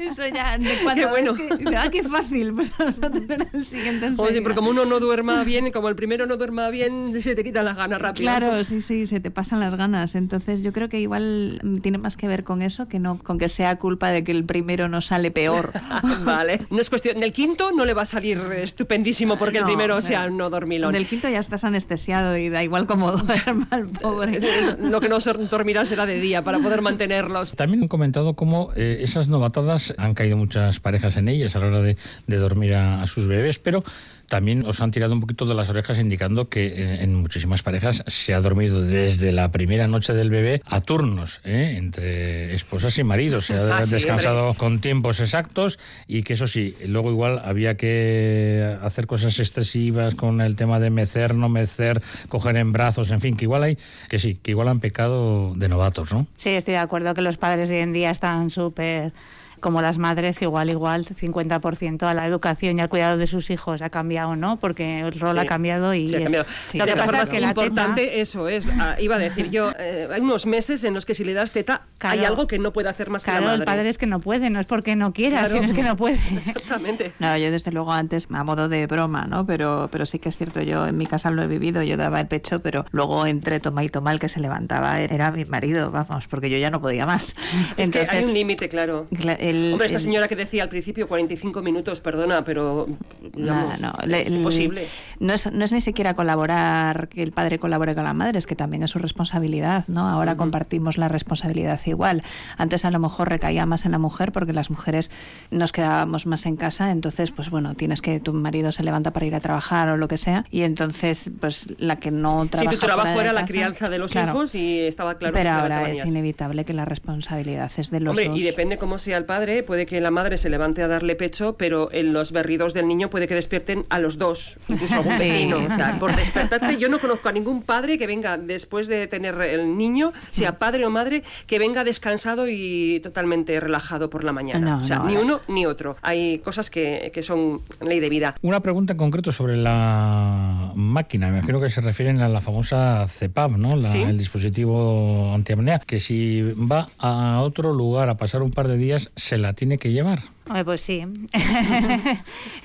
S4: Eso ya, de cuando
S1: Qué bueno.
S4: ves que, ah, qué fácil, pues vamos a tener el siguiente
S1: Oye,
S4: enseguida.
S1: pero como uno no duerma bien, como el primero no duerma bien, se te quitan las ganas rápido.
S4: Claro, sí, sí, se te pasan las ganas. Entonces yo creo que igual tiene más que ver con eso que no con que sea culpa de que el primero no sale peor.
S1: vale. No es cuestión. Del quinto no le va a salir estupendísimo porque el
S4: No,
S1: primero sea
S4: del-
S1: no dormilón.
S4: Del quinto ya estás anestesiado y da igual cómo duerma el pobre.
S1: Lo que no se dormirá será de día para poder mantenerlos.
S10: También han comentado cómo eh, esas novatadas han caído muchas parejas en ellas a la hora de, de dormir a, a sus bebés, pero también os han tirado un poquito de las orejas indicando que eh, en muchísimas parejas se ha dormido desde la primera noche del bebé a turnos, ¿eh? entre esposas y maridos. Se ha
S1: Ah, sí,
S10: descansado con tiempos exactos y que eso sí, luego igual había que hacer cosas excesivas con el tema de mecer, no mecer, coger en brazos, en fin, que igual hay, que sí, que igual han pecado de novatos, ¿no?
S2: Sí, estoy de acuerdo que los padres hoy en día están súper como las madres, igual, igual, 50% a la educación y al cuidado de sus hijos ha cambiado, ¿no? Porque el rol
S1: Sí,
S2: ha cambiado y
S1: sí, ha
S2: es-
S1: cambiado.
S2: Sí,
S1: la
S2: lo que pasa
S1: forma
S2: es que la teta-
S1: importante, eso es, ah, iba a decir yo, eh, hay unos meses en los que si le das teta, hay algo que no puede hacer más que
S2: Claro,
S1: la
S2: el
S1: madre.
S2: padre es que no puede, no es porque no quiera,
S1: Claro.
S2: sino es que no puede.
S1: Exactamente.
S4: No, yo desde luego antes, a modo de broma, ¿no? Pero, pero sí que es cierto, yo en mi casa lo he vivido, yo daba el pecho, pero luego entre toma y toma el que se levantaba era mi marido, vamos, porque yo ya no podía más.
S1: Es que hay un límite, claro.
S4: Cla- el-
S1: Hombre, esta
S4: el-
S1: señora que decía al principio 45 minutos, perdona, pero
S4: No,
S1: es imposible.
S4: No es, no es ni siquiera colaborar, que el padre colabore con la madre, es que también es su responsabilidad, ¿no? Ahora compartimos la responsabilidad igual. Antes a lo mejor recaía más en la mujer porque las mujeres nos quedábamos más en casa, entonces, pues bueno, tienes que tu marido se levanta para ir a trabajar o lo que sea, y entonces, pues la que no
S1: Sí,
S4: trabaja.
S1: tu trabajo
S4: fuera
S1: era la
S4: casa,
S1: crianza de los
S4: claro.
S1: hijos y estaba claro que
S4: Pero ahora es inevitable que la responsabilidad es de los
S1: Hombre,
S4: dos.
S1: y depende cómo sea el padre, puede que la madre se levante a darle pecho, pero en los berridos del niño puede que despierten a los dos, incluso a algún
S4: Sí.
S1: vecino. O sea, por despertarte, yo no conozco a ningún padre que venga después de tener el niño, sea padre o madre, que venga descansado y totalmente relajado por la mañana.
S4: No,
S1: o sea,
S4: no,
S1: ni uno ni otro. Hay cosas que, que son ley de vida.
S10: Una pregunta en concreto sobre la máquina. Me imagino que se refieren a la famosa CEPAP, ¿no? La-
S1: Sí.
S10: El dispositivo antiapnea. Que si va a otro lugar a pasar un par de días, se la tiene que llevar.
S2: Pues sí.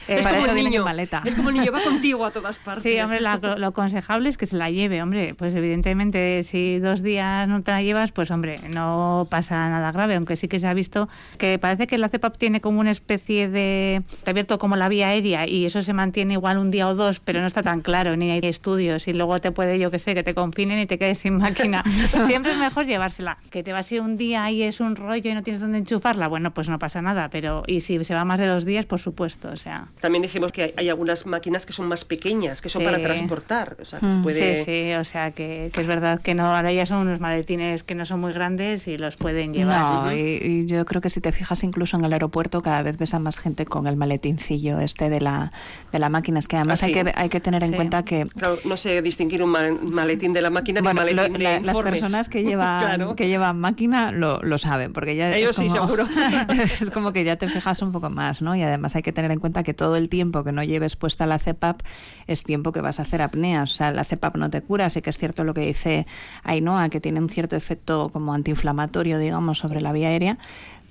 S1: Es
S4: para
S1: como
S4: eso
S1: el niño,
S4: maleta.
S1: Es como el niño, va contigo a todas partes.
S2: Sí, hombre, la- lo aconsejable es que se la lleve, hombre. Pues evidentemente, si dos días no te la llevas, pues hombre, no pasa nada grave, aunque sí que se ha visto que parece que la CEPAP tiene como una especie de está abierto como la vía aérea y eso se mantiene igual un día o dos, pero no está tan claro, ni hay estudios y luego te puede, yo que sé, que te confinen y te quedes sin máquina. Siempre es mejor llevársela. Que te vas a ir un día y es un rollo y no tienes dónde enchufarla, bueno, pues no pasa nada, pero y si se va más de dos días, por supuesto, o sea.
S1: También dijimos que hay, hay algunas máquinas que son más pequeñas, que son
S2: Sí.
S1: para transportar. O sea, que se
S2: Mm,
S1: puede...
S2: Sí, sí, o sea que, que es verdad que no, ahora ya son unos maletines que no son muy grandes y los pueden llevar.
S4: No, y, y yo creo que si te fijas incluso en el aeropuerto cada vez ves a más gente con el maletincillo este de la, de la máquina. Es que además
S1: Ah,
S4: hay,
S1: sí.
S4: que, hay que tener en
S2: Sí.
S4: cuenta que
S1: Claro, no sé distinguir un mal- maletín de la máquina
S4: bueno,
S1: de un
S4: lo-
S1: maletín de
S4: la- las personas que llevan,
S1: Claro.
S4: que llevan máquina lo, lo saben, porque ya
S1: Ellos
S4: es
S1: sí,
S4: como-
S1: seguro.
S4: es como que ya te fijas un poco más, ¿no? Y además hay que tener en cuenta que todo el tiempo que no lleves puesta la CEPAP es tiempo que vas a hacer apneas. O sea, la CEPAP no te cura, sí que es cierto lo que dice Ainhoa, que tiene un cierto efecto como antiinflamatorio, digamos, sobre la vía aérea,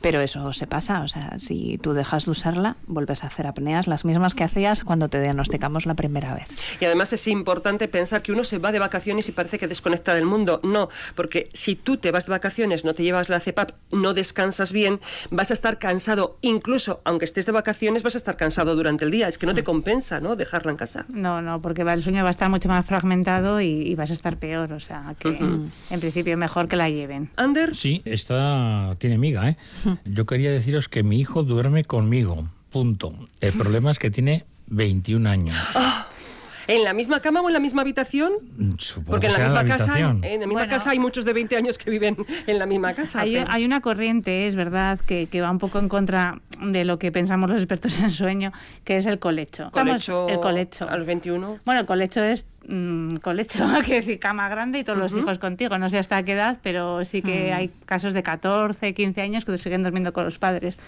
S4: pero eso se pasa, o sea, si tú dejas de usarla, vuelves a hacer apneas, las mismas que hacías cuando te diagnosticamos la primera vez.
S1: Y además es importante pensar que uno se va de vacaciones y parece que desconecta del mundo. No, porque si tú te vas de vacaciones, no te llevas la CEPAP, no descansas bien, vas a estar cansado. Incluso aunque estés de vacaciones, vas a estar cansado durante el día. Es que no te compensa, ¿no? Dejarla en casa.
S2: No, no, porque va- el sueño va a estar mucho más fragmentado y, y vas a estar peor, o sea que en principio mejor que la lleven.
S1: Ander,
S10: Sí, esta tiene miga, ¿eh? Yo quería deciros que mi hijo duerme conmigo. Punto. El problema es que tiene 21 años.
S1: ¿En la misma cama o en la misma habitación?
S10: Supongo
S1: Porque en la misma casa,
S10: habitación.
S1: en la misma
S2: Bueno.
S1: casa hay muchos de 20 años que viven en la misma casa.
S2: Hay,
S1: pero-
S2: hay una corriente, es verdad, que, que va un poco en contra de lo que pensamos los expertos en sueño, que es el colecho. Estamos-
S1: colecho,
S2: el colecho.
S1: a los 21.
S2: Bueno, el colecho es mm, colecho, que decir cama grande y todos los hijos contigo. No sé hasta qué edad, pero sí que hay casos de 14, 15 años que siguen durmiendo con los padres.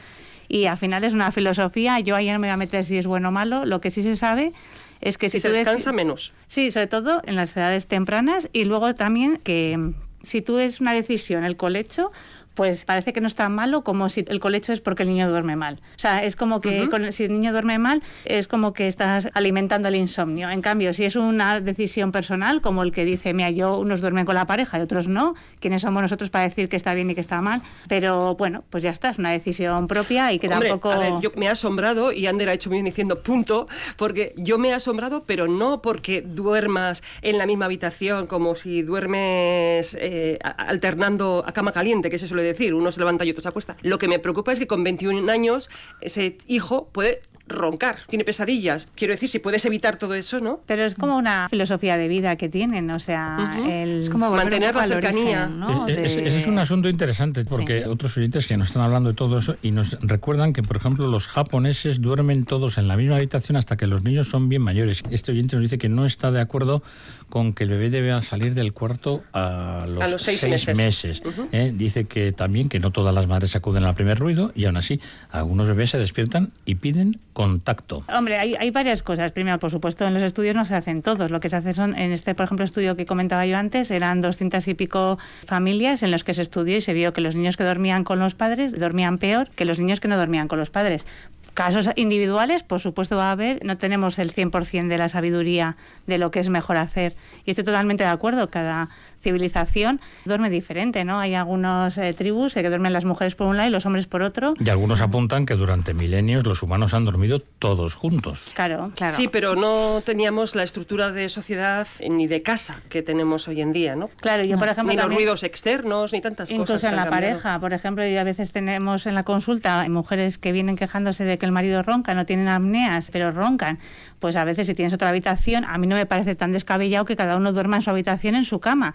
S2: Y al final es una filosofía. Yo ahí no me voy a meter si es bueno o malo. Lo que sí se sabe es que
S1: Si
S2: si,
S1: se
S2: tú
S1: descansa, menos.
S2: Sí, sobre todo en las edades tempranas y luego también que mm, si tú es una decisión el colecho, pues parece que no es tan malo como si el colecho es porque el niño duerme mal. O sea, es como que con- si el niño duerme mal, es como que estás alimentando el insomnio. En cambio, si es una decisión personal, como el que dice, mira, yo unos duermen con la pareja y otros no, ¿quiénes somos nosotros para decir que está bien y que está mal? Pero bueno, pues ya está, es una decisión propia y que
S1: Hombre,
S2: tampoco...
S1: a ver, yo me he asombrado y Ander ha hecho muy bien diciendo punto, porque yo me he asombrado, pero no porque duermas en la misma habitación como si duermes eh, alternando a cama caliente, que se suele decir, uno se levanta y otro se acuesta. Lo que me preocupa es que con 21 años ese hijo puede roncar, tiene pesadillas. Quiero decir, si puedes evitar todo eso, ¿no?
S2: Pero es como una filosofía de vida que tienen, o sea, el...
S1: Es como volver Mantener la cercanía. origen,
S4: ¿no?
S10: Eh, eh, Ese, ese es un asunto interesante porque otros oyentes que nos están hablando de todo eso y nos recuerdan que, por ejemplo, los japoneses duermen todos en la misma habitación hasta que los niños son bien mayores. Este oyente nos dice que no está de acuerdo con que el bebé debe salir del cuarto a los,
S1: A los seis meses.
S10: ¿eh? Dice que también que no todas las madres acuden al primer ruido y aún así algunos bebés se despiertan y piden contacto.
S2: Hombre, hay, varias cosas. Primero, por supuesto, en los estudios no se hacen todos. Lo que se hace son, en este, por ejemplo, estudio que comentaba yo antes, eran 200 y pico familias en los que se estudió y se vio que los niños que dormían con los padres dormían peor que los niños que no dormían con los padres. Casos individuales, por supuesto, va a haber. No tenemos el 100% de la sabiduría de lo que es mejor hacer. Y estoy totalmente de acuerdo. Cada civilización duerme diferente, ¿no? Hay algunas eh, tribus eh, que duermen las mujeres por un lado y los hombres por otro.
S10: Y algunos apuntan que durante milenios los humanos han dormido todos juntos.
S2: Claro, claro.
S1: Sí, pero no teníamos la estructura de sociedad eh, ni de casa que tenemos hoy en día, ¿no?
S2: Claro, yo, por ejemplo,
S1: Ni los ruidos externos, ni tantas cosas.
S2: Incluso en la pareja, por ejemplo, y a veces tenemos en la consulta mujeres que vienen quejándose de que el marido ronca, no tienen apneas, pero roncan. Pues a veces si tienes otra habitación, a mí no me parece tan descabellado que cada uno duerma en su habitación, en su cama.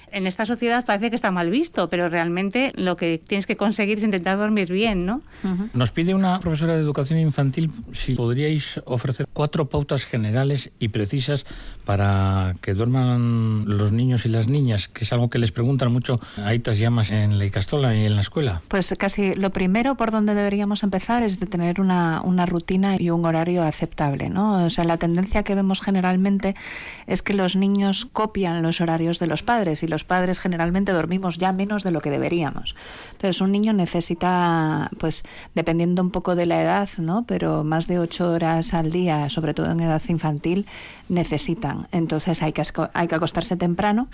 S2: En esta sociedad parece que está mal visto, pero realmente lo que tienes que conseguir es intentar dormir bien, ¿no?
S10: Nos pide una profesora de educación infantil si podríais ofrecer cuatro pautas generales y precisas para que duerman los niños y las niñas, que es algo que les preguntan mucho a Aitas Llamas en la Icastola y en la escuela.
S4: Pues casi lo primero por donde deberíamos empezar es de tener una, una rutina y un horario aceptable, ¿no? O sea, la tendencia que vemos generalmente es que los niños copian los horarios de los padres y los padres generalmente dormimos ya menos de lo que deberíamos. Entonces, un niño necesita, pues, dependiendo un poco de la edad, ¿no? Pero más de ocho horas al día, sobre todo en edad infantil, necesitan. Entonces, hay que, hay que acostarse temprano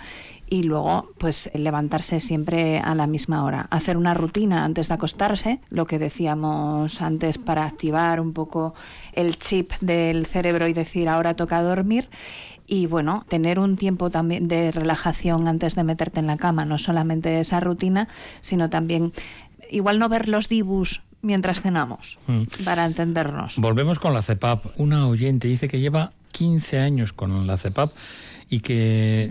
S4: y luego pues levantarse siempre a la misma hora. Hacer una rutina antes de acostarse, lo que decíamos antes para activar un poco el chip del cerebro y decir ahora toca dormir. Y bueno, tener un tiempo también de relajación antes de meterte en la cama, no solamente esa rutina, sino también igual no ver los dibus mientras cenamos,
S10: Mm.
S4: para entendernos.
S10: Volvemos con la CEPAP. Una oyente dice que lleva 15 años con la CEPAP y que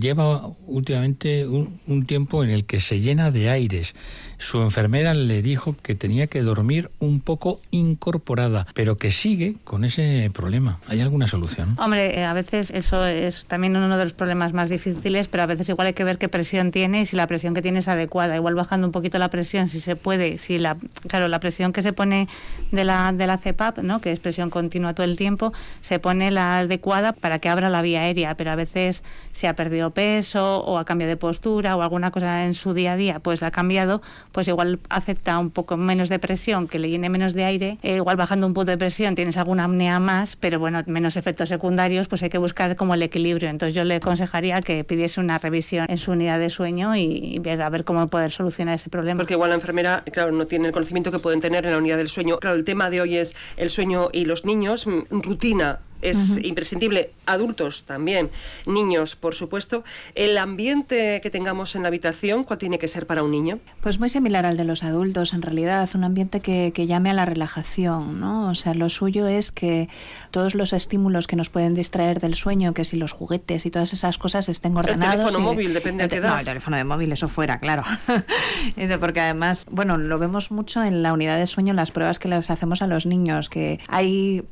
S10: lleva últimamente un, un tiempo en el que se llena de aires. Su enfermera le dijo que tenía que dormir un poco incorporada, pero que sigue con ese problema. ¿Hay alguna solución?
S2: Hombre, eh, a veces eso es también uno de los problemas más difíciles, pero a veces igual hay que ver qué presión tiene y si la presión que tiene es adecuada. Igual bajando un poquito la presión, si se puede, si la, claro, la presión que se pone de la, de la CEPAP, ¿no? que es presión continua todo el tiempo, se pone la adecuada para que abra la vía aérea, pero a veces se ha perdido peso o ha cambiado de postura o alguna cosa en su día a día, pues la ha cambiado, pues igual acepta un poco menos de presión, que le llene menos de aire, eh, igual bajando un punto de presión tienes alguna apnea más, pero bueno, menos efectos secundarios, pues hay que buscar como el equilibrio. Entonces yo le aconsejaría que pidiese una revisión en su unidad de sueño y, y ver a ver cómo poder solucionar ese problema.
S1: Porque igual la enfermera, claro, no tiene el conocimiento que pueden tener en la unidad del sueño. Claro, el tema de hoy es el sueño y los niños, mm, rutina. Es imprescindible, adultos también, niños, por supuesto. El ambiente que tengamos en la habitación, ¿cuál tiene que ser para un niño?
S4: Pues muy similar al de los adultos, en realidad, un ambiente que, que llame a la relajación, ¿no? O sea, lo suyo es que todos los estímulos que nos pueden distraer del sueño, que si los juguetes y todas esas cosas estén ordenados.
S1: teléfono
S4: y-
S1: móvil, depende
S4: el
S1: a qué edad.
S4: No, el teléfono de móvil, eso fuera, claro. Porque además, bueno, lo vemos mucho en la unidad de sueño, en las pruebas que les hacemos a los niños, que hay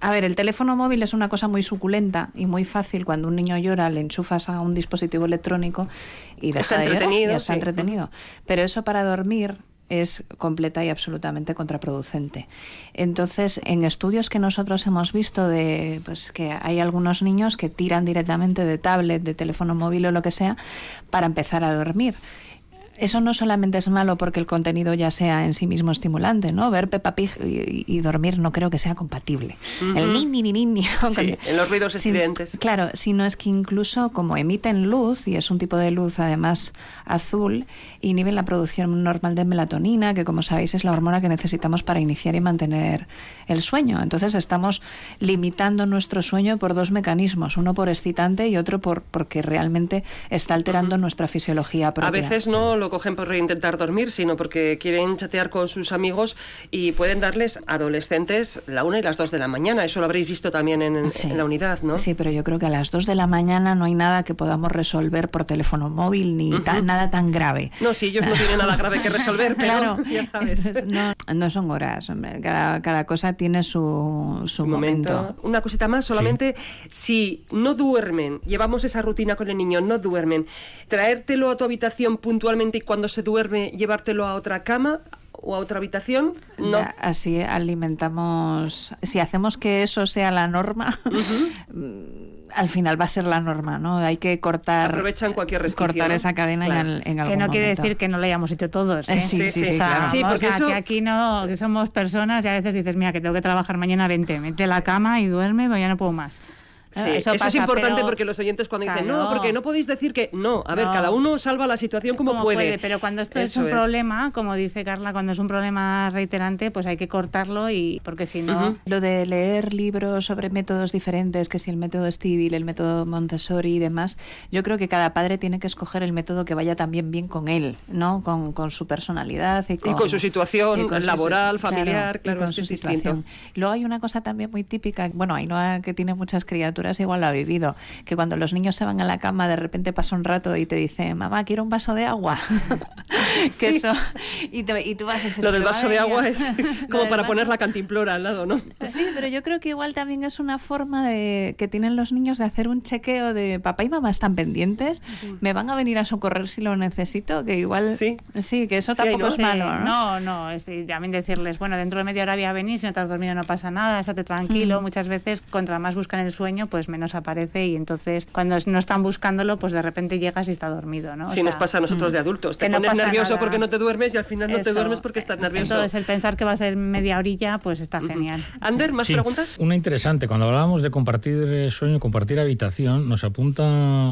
S4: a ver, el teléfono móvil es una cosa muy suculenta y muy fácil. Cuando un niño llora, le enchufas a un dispositivo electrónico y deja
S1: Está
S4: de llorar,
S1: entretenido,
S4: ya está
S1: sí.
S4: entretenido. Pero eso para dormir es completa y absolutamente contraproducente. Entonces, en estudios que nosotros hemos visto de pues que hay algunos niños que tiran directamente de tablet, de teléfono móvil o lo que sea para empezar a dormir eso no solamente es malo porque el contenido ya sea en sí mismo estimulante, ¿no? Ver Peppa Pig y, dormir no creo que sea compatible. El ni ni ni ni, ni
S1: en los ruidos estridentes.
S4: claro, sino es que incluso como emiten luz y es un tipo de luz además azul, inhiben la producción normal de melatonina, que como sabéis es la hormona que necesitamos para iniciar y mantener el sueño. Entonces estamos limitando nuestro sueño por dos mecanismos, uno por excitante y otro por porque realmente está alterando nuestra fisiología propia.
S1: A veces no lo cogen por intentar dormir, sino porque quieren chatear con sus amigos y pueden darles adolescentes la una y las dos de la mañana. Eso lo habréis visto también en, la unidad, ¿no?
S4: Sí, pero yo creo que a las dos de la mañana no hay nada que podamos resolver por teléfono móvil ni nada tan grave.
S1: No, si ellos no tienen nada grave que resolver, claro, ya sabes.
S4: No, son horas, Cada, cosa tiene su, su momento.
S1: Una cosita más, solamente si no duermen, llevamos esa rutina con el niño, no duermen, traértelo a tu habitación puntualmente y cuando se duerme llevártelo a otra cama o a otra habitación, no.
S4: así alimentamos, si hacemos que eso sea la norma, al final va a ser la norma, ¿no? Hay que cortar
S1: aprovechan cualquier
S4: cortar esa cadena en, en,
S2: Que no quiere decir que no lo hayamos hecho todos. ¿eh?
S4: Sí, sí, sí,
S2: sí, porque que aquí no, que somos personas y a veces dices, mira, que tengo que trabajar mañana, vente, mete la cama y duerme, pero ya no puedo más.
S1: Sí, eso, es importante porque los oyentes cuando dicen, no, porque no podéis decir que no. A ver, cada uno salva la situación como, puede.
S2: Pero cuando esto es un problema, como dice Carla, cuando es un problema reiterante, pues hay que cortarlo y porque si no...
S4: Lo de leer libros sobre métodos diferentes, que si el método Stivil, el método Montessori y demás, yo creo que cada padre tiene que escoger el método que vaya también bien con él, ¿no? Con, con su personalidad y con,
S1: su situación laboral, familiar, claro,
S4: con su situación. Luego hay una cosa también muy típica, bueno, hay una que tiene muchas criaturas igual lo ha vivido, que cuando los niños se van a la cama de repente pasa un rato y te dice, mamá, quiero un vaso de agua. que eso, y, tú vas a decir,
S1: Lo del vaso de agua es como para poner la cantimplora al lado, ¿no?
S4: Sí, pero yo creo que igual también es una forma de que tienen los niños de hacer un chequeo de papá y mamá están pendientes, me van a venir a socorrer si lo necesito, que igual sí, sí que eso tampoco es malo.
S2: No, no, es también decirles, bueno, dentro de media hora voy a venir, si no te has dormido no pasa nada, estate tranquilo. Mm. Muchas veces, contra más buscan el sueño, pues menos aparece y entonces cuando no están buscándolo, pues de repente llegas y está dormido, ¿no?
S1: Si nos pasa a nosotros de mm, adultos, te pones nervioso porque no te duermes y al final no te duermes porque estás nervioso.
S2: Entonces el pensar que va a ser media orilla, pues está genial.
S1: Ander, ¿más preguntas?
S10: Una interesante, cuando hablábamos de compartir sueño, compartir habitación, nos apunta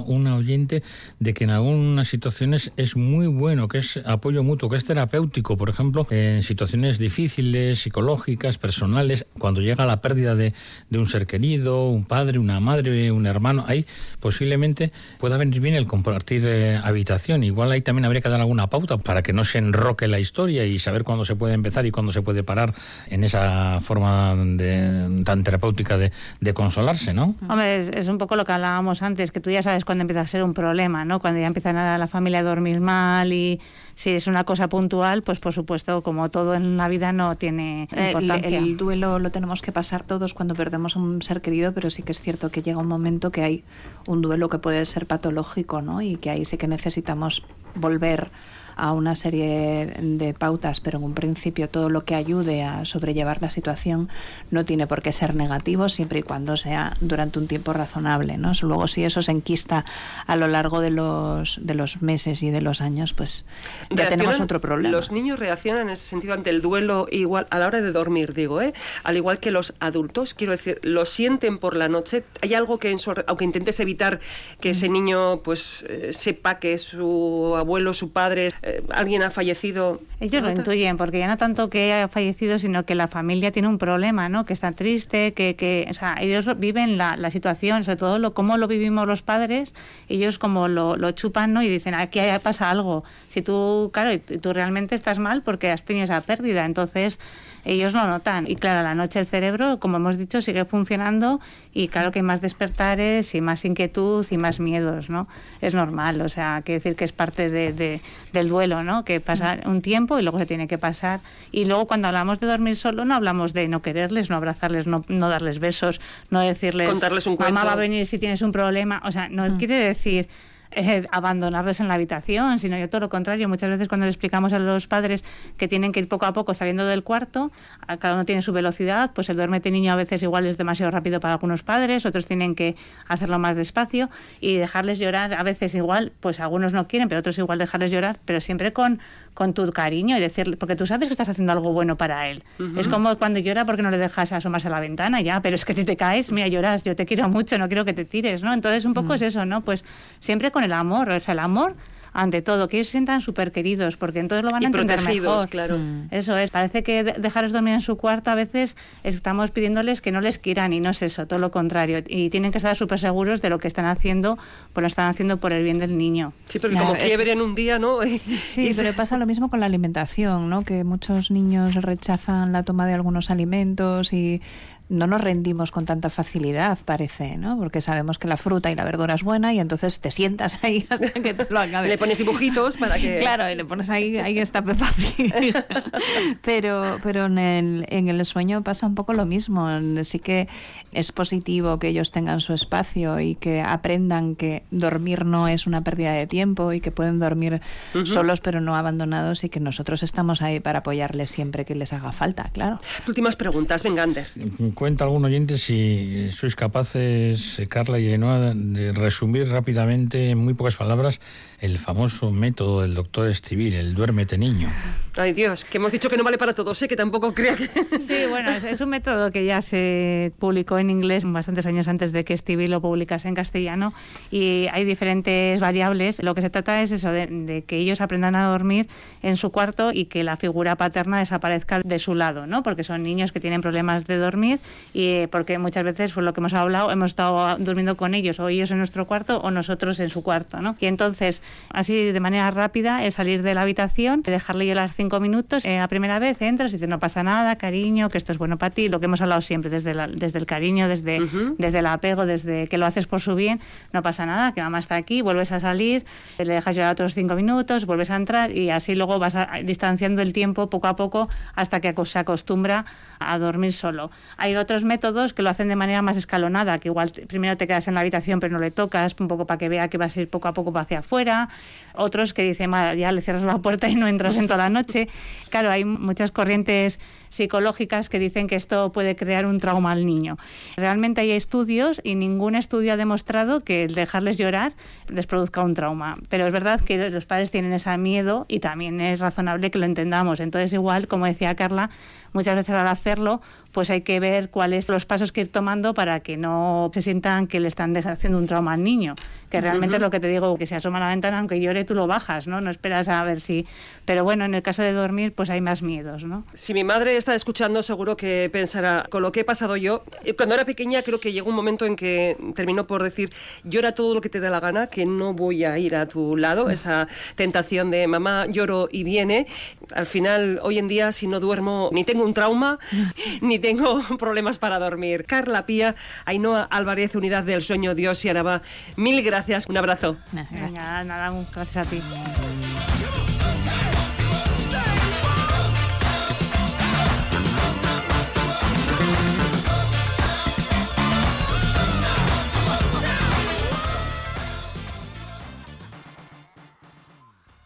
S10: una oyente de que en algunas situaciones es muy bueno, que es apoyo mutuo, que es terapéutico, por ejemplo, en situaciones difíciles, psicológicas, personales, cuando llega la pérdida de, de un ser querido, un padre, una madre, un hermano, ahí posiblemente pueda venir bien el compartir eh, habitación. Igual ahí también habría que dar alguna pauta para que no se enroque la historia y saber cuándo se puede empezar y cuándo se puede parar en esa forma de, tan terapéutica de, consolarse, ¿no?
S2: Hombre, es, un poco lo que hablábamos antes, que tú ya sabes cuándo empieza a ser un problema, ¿no? Cuando ya empieza a la familia a dormir mal y si es una cosa puntual, pues por supuesto, como todo en la vida no tiene importancia.
S4: El, el duelo lo tenemos que pasar todos cuando perdemos a un ser querido, pero sí que es cierto que llega un momento que hay un duelo que puede ser patológico, ¿no? Y que ahí sí que necesitamos volver a una serie de pautas, pero en un principio todo lo que ayude a sobrellevar la situación no tiene por qué ser negativo siempre y cuando sea durante un tiempo razonable. ¿no? Luego si eso se enquista a lo largo de los, de los meses y de los años, pues ya tenemos otro problema.
S1: Los niños reaccionan en ese sentido ante el duelo igual a la hora de dormir, digo, ¿eh? al igual que los adultos, quiero decir, lo sienten por la noche. Hay algo que, en aunque intentes evitar que ese niño pues eh, sepa que su abuelo, su padre eh, alguien ha fallecido.
S2: Ellos lo intuyen, porque ya no tanto que haya fallecido, sino que la familia tiene un problema, ¿no? Que está triste, que, que o sea, ellos viven la, la situación, sobre todo lo, cómo lo vivimos los padres, ellos como lo, lo chupan, ¿no? Y dicen, aquí pasa algo. Si tú, claro, y tú realmente estás mal porque has tenido esa pérdida, entonces ellos lo notan. Y claro, a la noche el cerebro, como hemos dicho, sigue funcionando y claro que hay más despertares y más inquietud y más miedos, ¿no? Es normal, o sea, quiere decir que es parte de, del duelo, ¿no? Que pasa un tiempo y luego se tiene que pasar. Y luego cuando hablamos de dormir solo, no hablamos de no quererles, no abrazarles, no, no darles besos, no decirles,
S1: Contarles un
S2: mamá va a venir si tienes un problema. O sea, no quiere decir eh, abandonarles en la habitación, sino yo todo lo contrario. Muchas veces cuando le explicamos a los padres que tienen que ir poco a poco saliendo del cuarto, cada uno tiene su velocidad, pues el duérmete niño a veces igual es demasiado rápido para algunos padres, otros tienen que hacerlo más despacio y dejarles llorar a veces igual, pues algunos no quieren, pero otros igual dejarles llorar, pero siempre con, con tu cariño y decirle, porque tú sabes que estás haciendo algo bueno para él. Es como cuando llora porque no le dejas asomarse a la ventana, ya, pero es que si te caes, mira, lloras, yo te quiero mucho, no quiero que te tires, ¿no? Entonces un poco es eso, ¿no? Pues siempre con el amor, o sea, el amor ante todo, que ellos se sientan súper queridos, porque entonces lo van a
S1: Y
S2: entender
S1: protegidos,
S2: mejor.
S1: claro.
S2: Eso es, parece que de- dejarles dormir en su cuarto a veces estamos pidiéndoles que no les quieran y no es eso, todo lo contrario. Y tienen que estar súper seguros de lo que están haciendo, pues lo están haciendo por el bien del niño.
S1: Sí, porque como quiebre en un día, ¿no?
S4: Sí, pero pasa lo mismo con la alimentación, ¿no? Que muchos niños rechazan la toma de algunos alimentos y no nos rendimos con tanta facilidad, parece, ¿no? Porque sabemos que la fruta y la verdura es buena y entonces te sientas ahí hasta que te lo acabes.
S1: Le pones dibujitos para que...
S4: Claro, y le pones ahí, ahí está Peppa Pig. pero pero en, el, en el sueño pasa un poco lo mismo. Sí que es positivo que ellos tengan su espacio y que aprendan que dormir no es una pérdida de tiempo y que pueden dormir solos pero no abandonados y que nosotros estamos ahí para apoyarles siempre que les haga falta, claro.
S1: Últimas preguntas, venga, Ander.
S10: Cuenta algún oyente si sois capaces, eh, Carla y Ainhoa, de resumir rápidamente, en muy pocas palabras, el famoso método del doctor Estivil, el duérmete niño.
S1: Ay, Dios, que hemos dicho que no vale para todos, sé que tampoco crea que...
S2: Sí, bueno, es, es un método que ya se publicó en inglés bastantes años antes de que Stevie lo publicase en castellano y hay diferentes variables. Lo que se trata es eso, de, de que ellos aprendan a dormir en su cuarto y que la figura paterna desaparezca de su lado, ¿no? Porque son niños que tienen problemas de dormir y eh, porque muchas veces, por lo que hemos hablado, hemos estado durmiendo con ellos o ellos en nuestro cuarto o nosotros en su cuarto, ¿no? Y entonces, así de manera rápida, es salir de la habitación, dejarle llorar cinco minutos. Eh, la primera vez entras y dices, no pasa nada, cariño, que esto es bueno para ti, lo que hemos hablado siempre, desde, la- desde el cariño, desde, desde el apego, desde que lo haces por su bien, no pasa nada, que mamá está aquí, vuelves a salir, eh, le dejas llorar otros cinco minutos, vuelves a entrar y así luego vas a- distanciando el tiempo poco a poco hasta que se acostumbra a dormir solo. Hay otros métodos que lo hacen de manera más escalonada, que igual te- primero te quedas en la habitación pero no le tocas, un poco para que vea que vas a ir poco a poco hacia afuera. Otros que dicen, "Ma, ya le cierras la puerta y no entras en toda la noche. Claro, hay muchas corrientes psicológicas que dicen que esto puede crear un trauma al niño. Realmente hay estudios y ningún estudio ha demostrado que el dejarles llorar les produzca un trauma. Pero es verdad que los padres tienen ese miedo y también es razonable que lo entendamos. Entonces, igual, como decía Carla, muchas veces al hacerlo, pues hay que ver cuáles los pasos que ir tomando para que no se sientan que le están haciendo un trauma al niño. Que realmente es lo que te digo, que se asoma a la ventana, aunque llore, tú lo bajas, ¿no? No esperas a ver si... Pero bueno, en el caso de dormir, pues hay más miedos, ¿no?
S1: Si mi madre está escuchando, seguro que pensará, con lo que he pasado yo, eh, cuando era pequeña creo que llegó un momento en que terminó por decir, llora todo lo que te dé la gana, que no voy a ir a tu lado, esa tentación de mamá lloro y viene. Al final, hoy en día, si no duermo, ni tengo un trauma, ni tengo problemas para dormir. Carla Pía, Ainhoa Álvarez, Unidad del Sueño, Dios y Araba, mil gracias, un abrazo.
S2: Venga, nada, gracias a ti.